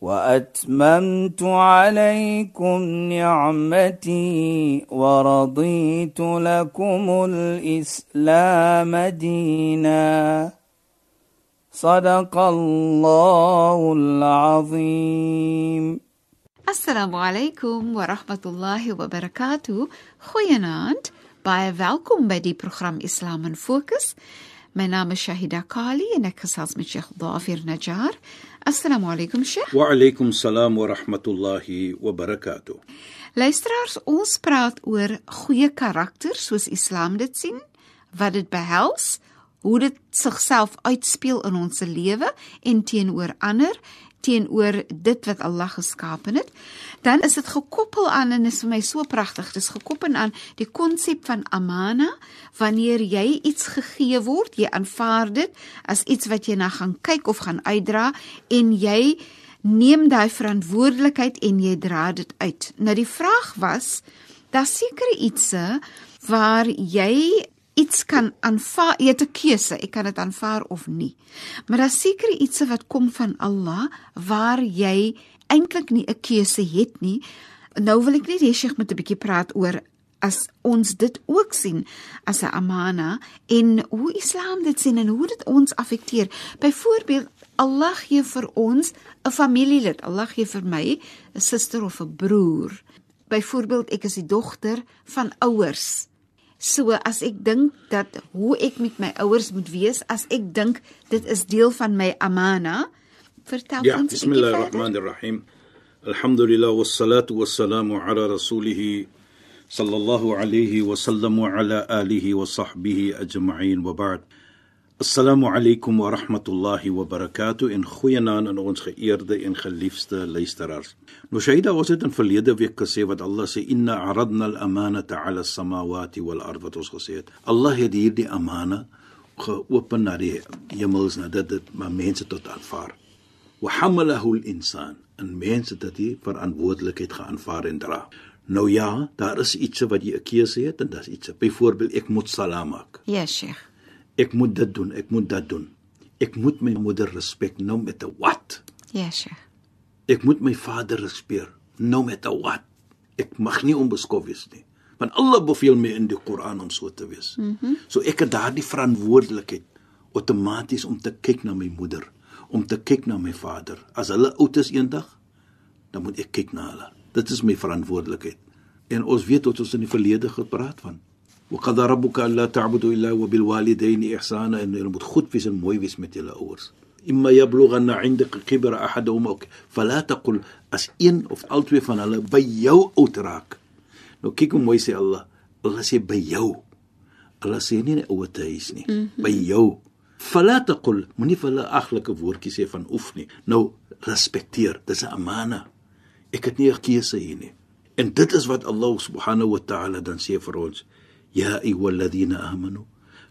وأتممت عليكم نعمتي ورضيت لكم الإسلام دينا. صدق الله العظيم. السلام عليكم ورحمة الله وبركاته. خوينانت باي فالكم بدي برنامج إسلام فوكس Mijn naam is Shahida Kali من شيخ ga نجار. Assalamu alaykum Sheikh. Wa alaykum salaam wa rahmatullahi wa barakatuh. Luisteraars, ons praat oor goeie karakter soos Islam dit sien, wat dit behels, hoe dit sigself uitspeel in ons lewe en teenoor ander teenoor dit wat Allah geskapen het, dan is dit gekoppel aan en is vir my so pragtig. Dit is gekoppel aan die konsep van amana. Wanneer jy iets gegee word, jy aanvaar dit as iets wat jy na gaan kyk of gaan uitdra en jy neem daai verantwoordelikheid en jy dra dit uit. Nou die vraag was, daar seker ietsie waar jy iets kan aanvaar, jy het 'n keuse, ek kan dit aanvaar of nie. Maar daar seker iets wat kom van Allah waar jy eintlik nie 'n keuse het nie. Nou wil ek net hê Sheikh moet 'n bietjie praat oor as ons dit ook sien as 'n amana en hoe Islam dit sien en hoe dit ons affekteer. Byvoorbeeld Allah gee vir ons 'n familielid. Allah gee vir my 'n suster of 'n broer. Byvoorbeeld ek is die dogter van ouers. So as ek dink dat hoe ek met my ouers moet wees, as ek dink dit is deel van my amana, vertel ja, ons Bismillahirrahmanirrahim. Alhamdulillah wassalatu wassalamu ala rasulih sallallahu alayhi wa sallam wa ala alihi wa sahbihi ajma'in wa ba'd. Assalamu alaykum wa rahmatullahi wa barakatuh en goeienaand aan ons geëerde en geliefde luisteraars. Nou Shaida ons het in verlede week gesê wat Allah sê inna aradna al-amanata 'ala as-samawati wal-ard wat ons gesê het. Allah het hierdie amana geopen na die hemels na dit dit maar mense tot aanvaar. Wa hamalahu al-insan en mense het dit verantwoordelikheid geaanvaar en dra. Nou ja, daar is iets wat jy 'n keuse het en dis iets. Byvoorbeeld ek moet salaam maak. Ja, Sheikh ek moet dit doen, ek moet dat doen. Ek moet my moeder respek nou met 'n wat? Ja, Sheikh. Ek moet my vader respekteer nou met 'n wat? Ek mag nie onbeskof wees nie. Want Allah beveel my in die Koran om so te wees. Mm -hmm. So ek het daardie verantwoordelikheid outomaties om te kyk na my moeder, om te kyk na my vader. As hulle oud is eendag, dan moet ek kyk na hulle. Dit is my verantwoordelikheid. En ons weet wat ons in die verlede gepraat van. وقد ربك الا تعبدوا الا وبالوالدين احسانا ان jy moet goed wees en mooi wees met julle ouers imma yablughanna 'indaka kibra ahaduhuma fala taqul as een of albei van hulle by jou oud raak nou kyk hoe mooi sê Allah Allah sê by jou Allah sê nie 'n ouer huis nie mm -hmm. by jou fala taqul moenie vir hulle aglike woordjies sê van oef nie nou respekteer dis 'n amana ek het nie 'n keuse hier nie en dit is wat Allah subhanahu wa ta'ala dan sê vir ons يا ايها الذين امنوا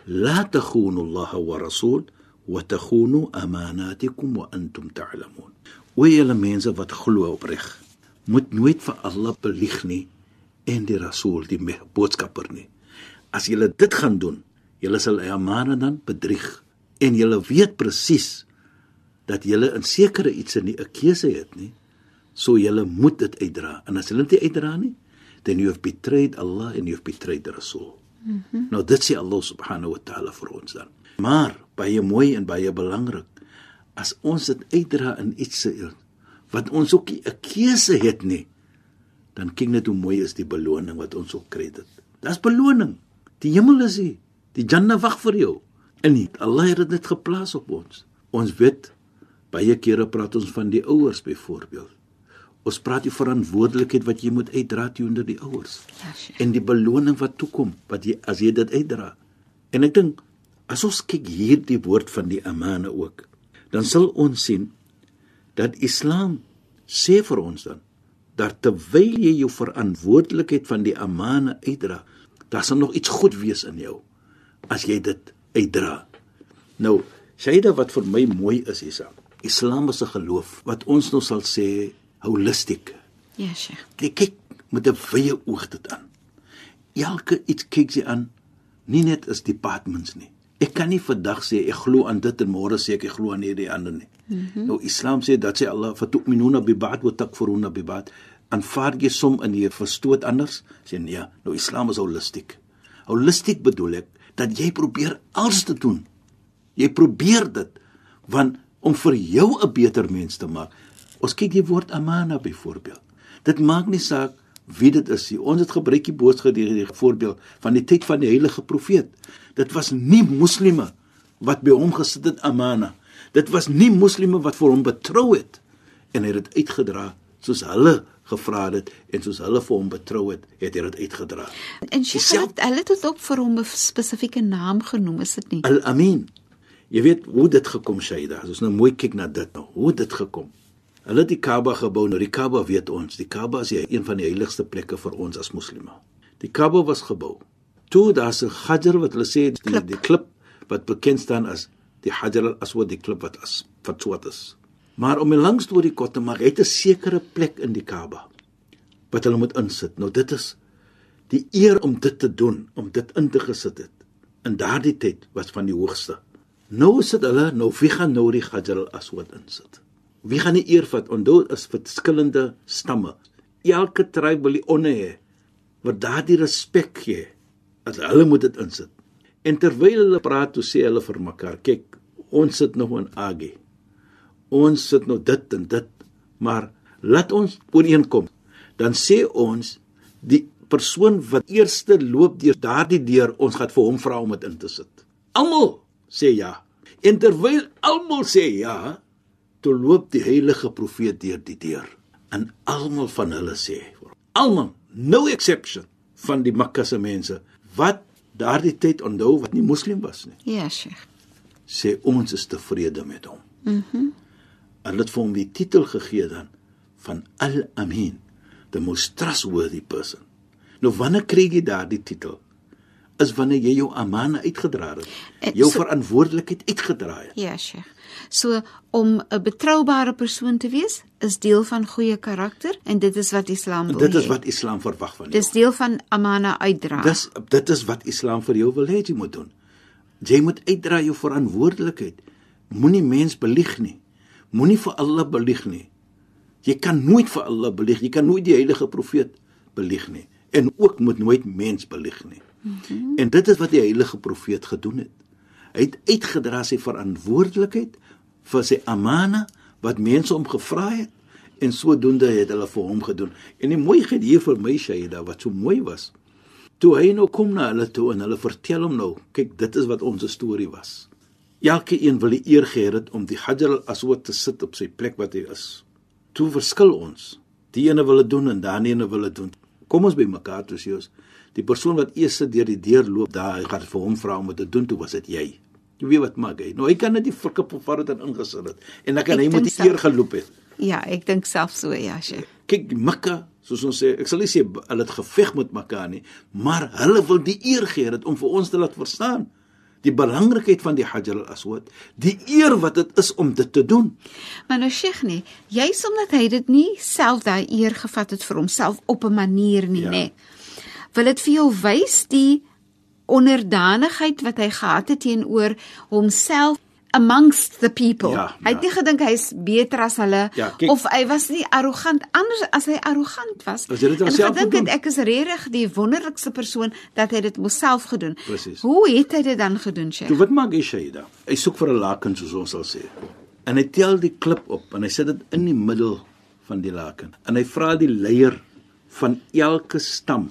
لا تخونوا الله ورسول وتخونوا اماناتكم وانتم تعلمون ويلا mense wat glo opreg moet nooit vir Allah belieg nie en die rasool die boodskapper nie as julle dit gaan doen julle sal amana dan bedrieg en julle weet presies dat julle in sekere iets nie 'n keuse het nie so julle moet dit uitdra en as julle dit uitdra nie then you have betrayed Allah and you have betrayed the Rasul. Mm -hmm. Nou dit sê Allah subhanahu wa ta'ala vir ons dan. Maar baie mooi en baie belangrik as ons dit uitdra in iets wat ons ook 'n keuse het nie, dan kyk net hoe mooi is die beloning wat ons ook kry dit. Dis beloning. Die hemel is hier. Die Jannah wag vir jou. En nie Allah het dit geplaas op ons. Ons weet baie kere praat ons van die ouers byvoorbeeld. Ons praat die verantwoordelikheid wat jy moet uitdra teenoor die ouers. Ja, en die beloning wat toe kom wat jy as jy dit uitdra. En ek dink as ons kyk hierdie woord van die amana ook, dan sal ons sien dat Islam sê vir ons dan dat terwyl jy jou verantwoordelikheid van die amana uitdra, daar sal nog iets goed wees in jou as jy dit uitdra. Nou, Shaida wat vir my mooi is hiersa. Islam is 'n geloof wat ons nou sal sê holistiek. Ja, Sheikh. Jy kyk met 'n wye oog dit aan. Elke iets kyk jy aan, nie net is departments nie. Ek kan nie vandag sê ek glo aan dit en môre sê ek ek glo aan hierdie ander nie. Mm -hmm. Nou Islam sê dat sê Allah fatu'minuna bi ba'd wa takfuruna bi ba'd. Aanvaar jy som in jy verstoot anders? Sê nee. Nou Islam is holistiek. Holistiek bedoel ek dat jy probeer alles te doen. Jy probeer dit want om vir jou 'n beter mens te maak. Ons kyk die woord amana byvoorbeeld. Dit maak nie saak wie dit is nie. Ons het gebruik die boodskapie voorbeeld van die tyd van die heilige profeet. Dit was nie moslime wat by hom gesit het amana. Dit was nie moslime wat vir hom betrou het en hy het dit uitgedra soos hulle gevra het en soos hulle vir hom betrou het, het hy dit uitgedra. En Sheikh, hulle het dit ook vir hom 'n spesifieke naam genoem, is dit nie? Al-Amin. Jy weet hoe dit gekom Shaida. As ons nou mooi kyk na dit nou, hoe dit gekom. Hulle het die Kaaba gebou. Nou die Kaaba weet ons, die Kaaba is die- een van die heiligste plekke vir ons as moslime. Die Kaaba was gebou. Toe daar's 'n Hajar wat hulle sê die Klip. die klip wat bekend staan as die Hajar al-Aswad, die klip wat as wat swart is. Maar om 'n lang storie kort te maak, het 'n sekere plek in die Kaaba wat hulle moet insit. Nou dit is die eer om dit te doen, om dit in te gesit het. In daardie tyd was van die hoogste. Nou sit hulle, nou wie gaan nou die Hajar al-Aswad insit? Wie gaan die eer vat? Onthou is verskillende stamme. Elke tribe wil die onne hê wat daardie respek gee as hulle moet dit insit. En terwyl hulle praat, toe sê hulle vir mekaar, kyk, ons sit nog in Agi. Ons sit nou dit en dit, maar laat ons ooreenkom. Dan sê ons die persoon wat eerste loop deur daardie deur, ons gaan vir hom vra om dit in te sit. Almal sê ja. En terwyl almal sê ja, toe loop die heilige profeet deur die deur. En almal van hulle sê, almal, no exception van die Makka se mense wat daardie tyd onthou wat nie moslim was nie, Ja, Sheikh. sê ons is tevrede met hom. Mhm. Mm hulle het vir hom die titel gegee dan van Al-Amin, the most trustworthy person. Nou wanneer kry jy daardie titel? Is wanneer jy jou amana uitgedra het. En Jou so- verantwoordelikheid uitgedra het. Ja, Sheikh. So om 'n betroubare persoon te wees is deel van goeie karakter en dit is wat Islam wil Dit is hê. wat Islam verwag van jou. Dis deel van amana uitdra. Dis dit is wat Islam vir jou wil hê jy moet doen. Jy moet uitdra jou verantwoordelikheid. Moenie mens belieg nie. Moenie vir Allah belieg nie. Jy kan nooit vir Allah belieg. Jy kan nooit die heilige profeet belieg nie. En ook moet nooit mens belieg nie. Mm -hmm. En dit is wat die heilige profeet gedoen het. Hy het uitgedra sy verantwoordelikheid vir sy amana wat mense hom gevra het en sodoende het hulle vir hom gedoen. En die mooiheid hier vir my Shaida wat so mooi was. Toe hy nou kom na hulle toe en hulle vertel hom nou, kyk, dit is wat ons storie was. Elke een wil die eer gehad het om die Hajar al-Aswad te sit op sy plek wat hy is. Toe verskil ons. Die ene wil dit doen en daai ene wil dit doen. Kom ons by mekaar toe sê ons, die persoon wat eers deur die deur loop, daar hy gaan vir hom vra om dit te doen, toe was dit jy. Jy weet wat maak hy? Nou hy kan net die verkip of wat dit ingesit het en dan kan Ek hy moet die eer geloop het. Ja, ek dink self so, ja, Sheikh. kyk Mekka soos ons sê ek sal nie sê hulle het geveg met mekaar nie maar hulle wil die eer gee dit om vir ons te laat verstaan die belangrikheid van die Hajar al-Aswad die eer wat dit is om dit te doen Maar nou Sheikh nee, juis omdat hy dit nie self daai eer gevat het vir homself op 'n manier nie, Ja. nê. Wil dit vir jou wys die onderdanigheid wat hy gehad het teenoor homself amongst the people. Ja, hy het ja. nie gedink hy's beter as hulle Ja, kyk- of hy was nie arrogant anders as hy arrogant was. As hy dit en homself gedink het ek is regtig die wonderlikste persoon dat hy dit homself gedoen. Presies. Hoe het hy dit dan gedoen, Sheikh? toe wat maak hy Shaida hy soek vir 'n laken soos ons sal sê en hy tel die klip op en hy sit dit in die middel van die laken en hy vra die leier van elke stam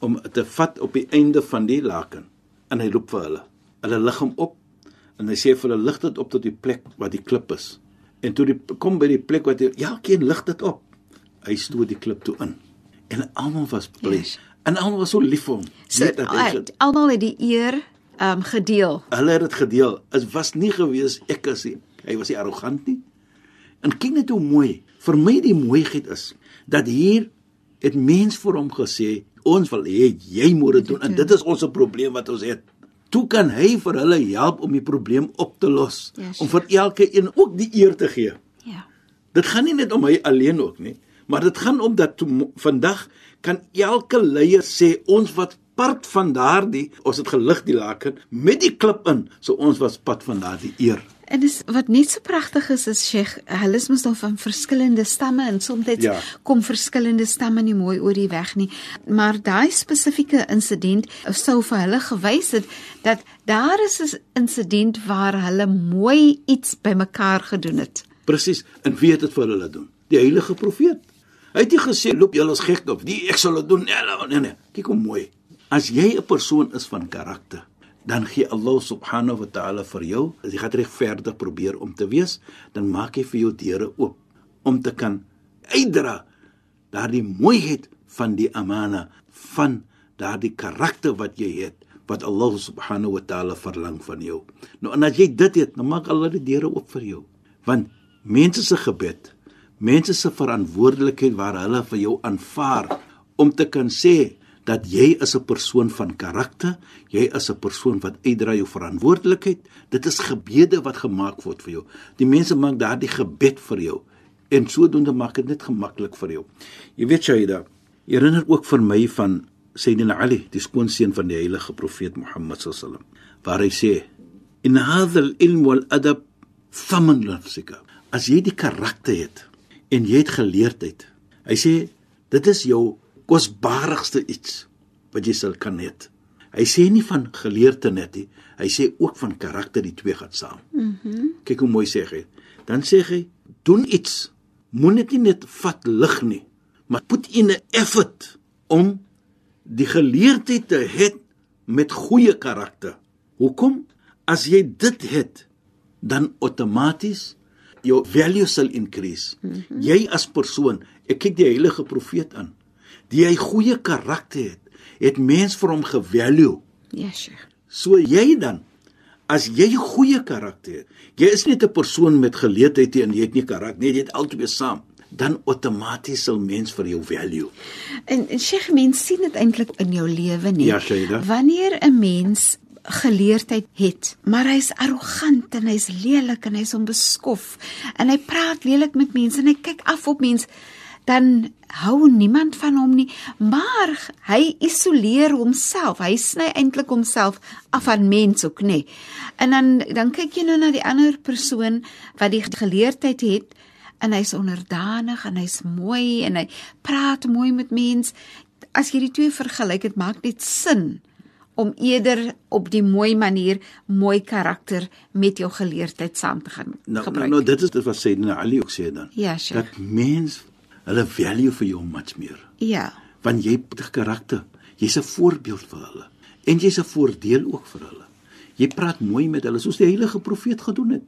om te vat op die einde van die laken en hy roep vir hulle hulle lig hom op en hy sê vir hulle lig dit op tot die plek waar die klip is en toe die kom by die plek wat hy elkeen lig dit op hy stoot die klip toe in en almal was bly Yes. en almal was so lief vir hom So, Weet dat hy almal het die eer um gedeel. hulle het dit gedeel. Dit was nie gewees ek is nie. Hy was nie arrogant nie. En kyk net hoe mooi. Vir my die mooiheid is dat hier het mens vir hom gesê, ons wil hê jy moet dit doen en dit is ons probleem wat ons het. Toe kan hy vir hulle help om die probleem op te los, Ja, om vir elke een ook die eer te gee. Ja. Dit gaan nie net om hy alleen ook nie, maar dit gaan om dat toe vandag kan elke leier sê ons wat part van daardie ons het gelig die laken met die klip in, so ons was pad van daardie eer. En dis wat net so pragtig is is Sheikh, hulle is mos nou van verskillende stamme en soms Ja. kom verskillende stamme nie mooi oor die weg nie. Maar daai spesifieke insident sou vir hulle gewys het dat daar is 'n insident waar hulle mooi iets bymekaar gedoen het. Presies, en wie het dit vir hulle doen? Die heilige profeet. Hy het nie gesê loop julle is gek of die ek sal dit doen. Nee, nee, nee, nee. Kyk hoe mooi. As jy 'n persoon is van karakter, dan gee Allah subhanahu wa ta'ala vir jou, as jy gaan regverdig probeer om te wees, dan maak hy vir jou deure oop om te kan uitdra daardie mooiheid van die amana van daardie karakter wat jy het wat Allah subhanahu wa ta'ala verlang van jou. Nou en as jy dit het, dan maak Allah die deure oop vir jou. Want mense se gebed, mense se verantwoordelikheid waar hulle vir jou aanvaar om te kan sê dat jy is 'n persoon van karakter, jy is 'n persoon wat uitdra jou verantwoordelikheid. Dit is gebede wat gemaak word vir jou. Die mense maak daardie gebed vir jou en sodoende maak dit net gemaklik vir jou. Jy weet Shaida, herinner ook vir my van Sayyidina Ali, die skoonseun van die heilige profeet Mohammed sallam, waar hy sê: "In hadha al-ilm wal-adab thaman nafsika." As jy die karakter het en jy het geleerdheid. Hy sê dit is jou kosbaarigste iets wat jy sal kan hê. Hy sê nie van geleerde net nie, hy sê ook van karakter die twee gaan saam. Mhm. Mm Kyk hoe mooi sê hy. Dan sê hy, doen iets. Moenie dit net vat lig nie, maar put in 'n effort om die geleerdheid te hê met goeie karakter. Hoekom? As jy dit het, dan outomaties jou value sal increase. Mm -hmm. Jy as persoon, ek kyk die heilige profeet aan, die hy goeie karakter het, het mens vir hom gevalue. Ja, Sheikh. So jy dan as jy goeie karakter het, jy is net 'n persoon met geleerdheid en jy het nie karakter nie, jy het albei saam, dan outomaties sal mens vir jou value. En, en Sheikh, mens sien dit eintlik in jou lewe nie. Ja, Shaida. Wanneer 'n mens geleerdheid het, maar hy's arrogant en hy's lelik en hy's onbeskof en hy praat lelik met mense en hy kyk af op mense, dan hou niemand van hom nie, maar hy isoleer homself. Hy sny eintlik homself af van mense ook, nê. En dan dan kyk jy nou na die ander persoon wat die geleerdheid het en hy's onderdanig en hy's mooi en hy praat mooi met mense. As jy die twee vergelyk, dit maak net sin om eerder op die mooi manier mooi karakter met jou geleerdheid saam te gaan Nou, nou, gebruik. nou dit is dit wat Sayyidina Ali ook sê dan. Ja, Sheikh. Dat mens hulle value vir jou much meer. ja. want jy het 'n karakter. Jy's 'n voorbeeld vir hulle en jy's 'n voordeel ook vir hulle. Jy praat mooi met hulle soos die heilige profeet gedoen het.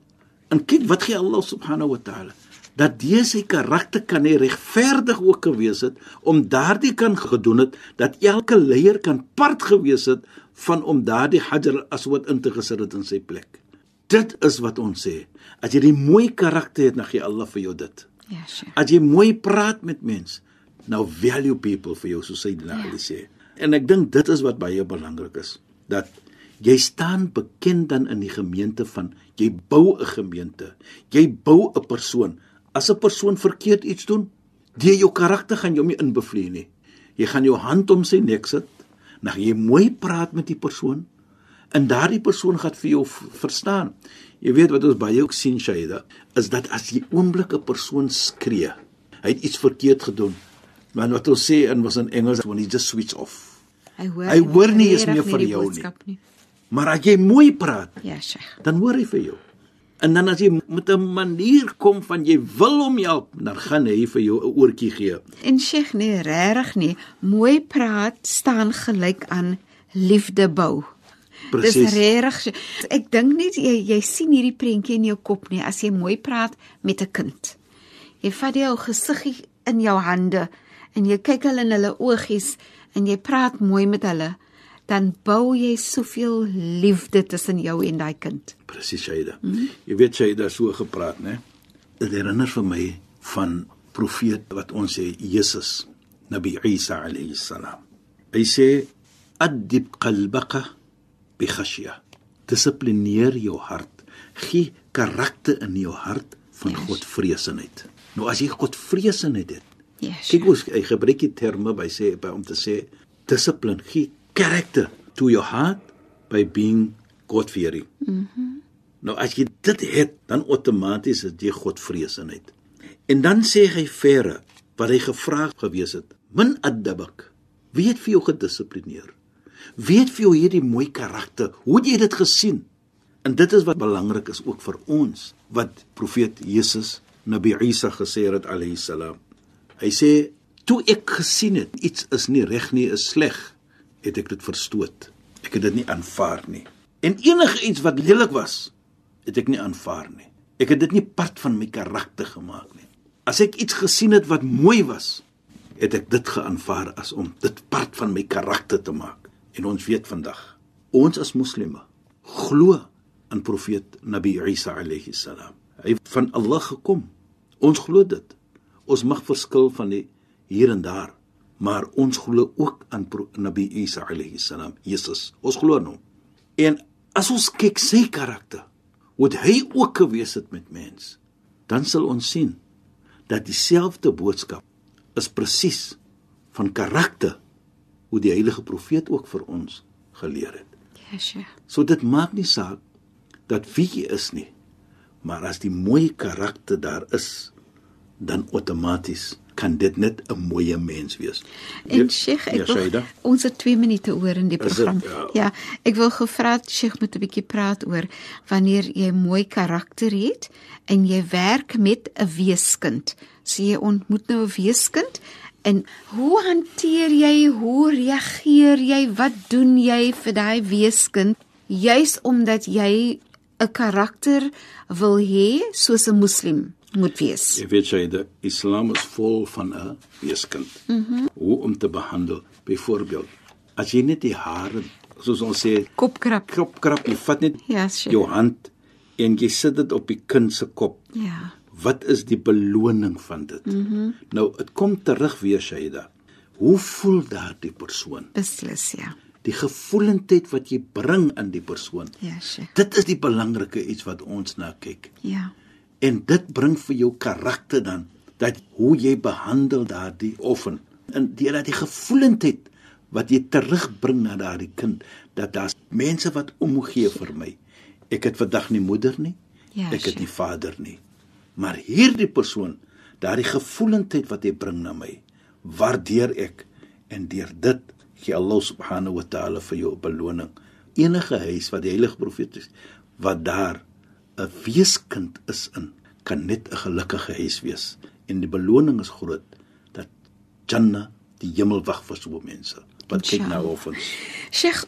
En kyk wat gee Allah subhanahu wa ta'ala dat die sy karakter kan hy regverdig ook gewees het om daardie kan gedoen het dat elke leier kan part gewees het van om daardie Hajar al-Aswad in te gesit het in sy plek. Dit is wat ons sê. As jy die mooi karakter het, dan gee Allah vir jou dit. Ja, Sheikh. As jy mooi praat met mense, nou value people vir jou soos hy Ja. nou sê. En ek dink dit is wat baie belangrik is, dat jy staan bekend dan in die gemeente van jy bou 'n gemeente. Jy bou 'n persoon. As 'n persoon verkeerd iets doen, deur jou karakter gaan jou nie inbevloei nie. Jy gaan jou hand om sy nek sit, dan jy mooi praat met die persoon en daardie persoon gaan vir jou verstaan. Jy weet wat ons baie ook sien Shaida, is dat as jy oomblik 'n persoon skree, hy het iets verkeerd gedoen. Maar wat ons sê in was in Engels when he just switch off. Hy hoor Hy hoor nie eens meer die jou nie. nie. Maar as jy mooi praat, Ja, Sheikh. dan hoor hy vir jou. En dan as jy met 'n manier kom van jy wil hom help, dan gaan hy vir jou 'n oortjie gee. En Sheikh, nee, regtig nie. Mooi praat staan gelyk aan liefde bou. Presies. Dis regtig. Ek dink net jy jy sien hierdie prentjie in jou kop nie as jy mooi praat met 'n kind. Jy vat jou gesiggie in jou hande en jy kyk hulle in hulle oogies en jy praat mooi met hulle, dan bou jy soveel liefde tussen jou en daai kind. Presies Shaida. Mm -hmm. Jy weet Shaida so gepraat, né? Dit herinner vir my van profeet wat ons sê Jesus. Nabi Isa alayhi salam. Hy sê adib qalbaka bi khashya. Dissiplineer jou hart. Gee karakter in jou hart van Yes. Godvreesenheid. Nou as jy Godvreesenheid het, Yes. kyk hoe hy gebruik die terme by sê by om te sê discipline, gee karakter to your heart by being God-fearing. Mhm. Mm nou as jy dit het, dan outomaties is jy Godvreesenheid. En dan sê hy verder wat hy gevra gewees het, min adabak. Wie het vir jou gedissiplineer? Wie het vir jou hierdie mooi karakter? Hoe het jy dit gesien? En dit is wat belangrik is ook vir ons wat profeet Jesus Nabi Isa gesê het alayhi salam. Hy sê toe ek gesien het iets is nie reg nie, is sleg, het ek dit verstoot. Ek het dit nie aanvaar nie. En enige iets wat lelik was, het ek nie aanvaar nie. Ek het dit nie part van my karakter gemaak nie. As ek iets gesien het wat mooi was, het ek dit geaanvaar as om dit part van my karakter te maak. En ons weet vandag, ons as moslime glo in profeet Nabi Isa alayhi salam. Hy het van Allah gekom. Ons glo dit. Ons mag verskil van die hier en daar, maar ons glo ook aan Nabi Isa alayhi salam, Jesus. Ons glo in hom. En as ons kyk sy karakter, wat hy ook gewees het met mens, dan sal ons sien dat dieselfde boodskap is presies van karakter hoe die heilige profeet ook vir ons geleer het. Ja, Sheikh. So dit maak nie saak dat wie jy is nie, maar as die mooi karakter daar is, dan outomaties kan dit net 'n mooi mens wees. En Sheikh, ek ja, wil, ons het 2 minute oor in die program. dit? Ja. ja, ek wil gevra het Sheikh moet 'n bietjie praat oor wanneer jy mooi karakter het en jy werk met 'n weeskind. So jy ontmoet nou 'n weeskind en hoe hanteer jy, hoe reageer jy, wat doen jy vir daai weeskind juis omdat jy 'n karakter wil hê soos 'n moslim moet wees. Jy weet jy, die Islam is vol van 'n weeskind. Mhm. Mm Hoe om te behandel. Byvoorbeeld, as jy net die hare, soos ons sê, Kopkrap. krop krap, jy vat net Ja, Sheikh. jou hand en jy sit dit op die kind se kop. Ja. Wat is die beloning van dit? Mm -hmm. Nou, dit kom terug weer Shaida. Hoe voel daardie persoon? Beslis ja. Die gevoelendheid wat jy bring in die persoon. Ja, Sheikh. Dit is die belangrike iets wat ons na kyk. Ja. En dit bring vir jou karakter dan dat hoe jy behandel daardie offen en deur dat die gevoelendheid wat jy terugbring na daardie kind dat daar's mense wat omgee vir my. Ek het vandag nie moeder nie. Ja, ek het nie vader nie. Maar hierdie persoon, daardie gevoelendheid wat hy bring na my, waardeer ek en deur dit gee Allah subhanahu wa taala vir jou 'n beloning. Enige huis wat die heilige profeet is wat daar 'n weeskind is in, kan net 'n gelukkige huis wees en die beloning is groot dat Jannah die hemel wag vir so mense. Wat kyk nou of ons Sheikh,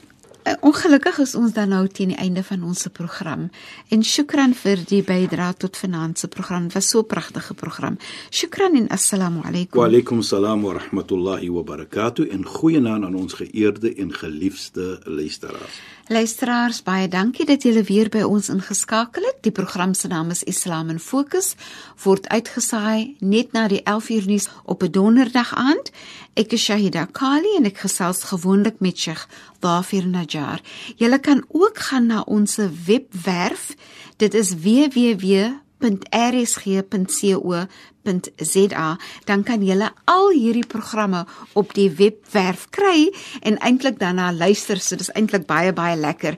ongelukkig is ons dan nou teen die einde van ons program. En shukran vir die bydrae tot vanaand se program. Dit was so 'n pragtige program. Shukran en assalamu Wa alaykum. alaykum salaam wa rahmatullahi wa barakatuh en goeienaand aan ons geëerde en geliefde luisteraars. Luisteraars, baie dankie dat julle weer by ons ingeskakel het. Die program se naam is Islam in Fokus, word uitgesaai net na die 11uur nuus op 'n donderdag aand. Ek is Shahida Kali en ek gesels gewoonlik met Sheikh Dafir Najjar. Julle kan ook gaan na ons webwerf. Dit is www.rsg.co.za. Dan kan julle al hierdie programme op die webwerf kry en eintlik daarna luister. So dis eintlik baie baie lekker.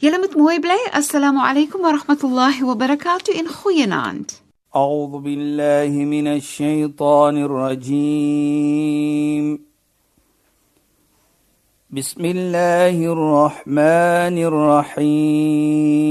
Julle moet mooi bly. Assalamu alaykum wa rahmatullahi wa barakatuh en goeienaand. أعوذ بالله من الشيطان الرجيم بسم الله الرحمن الرحيم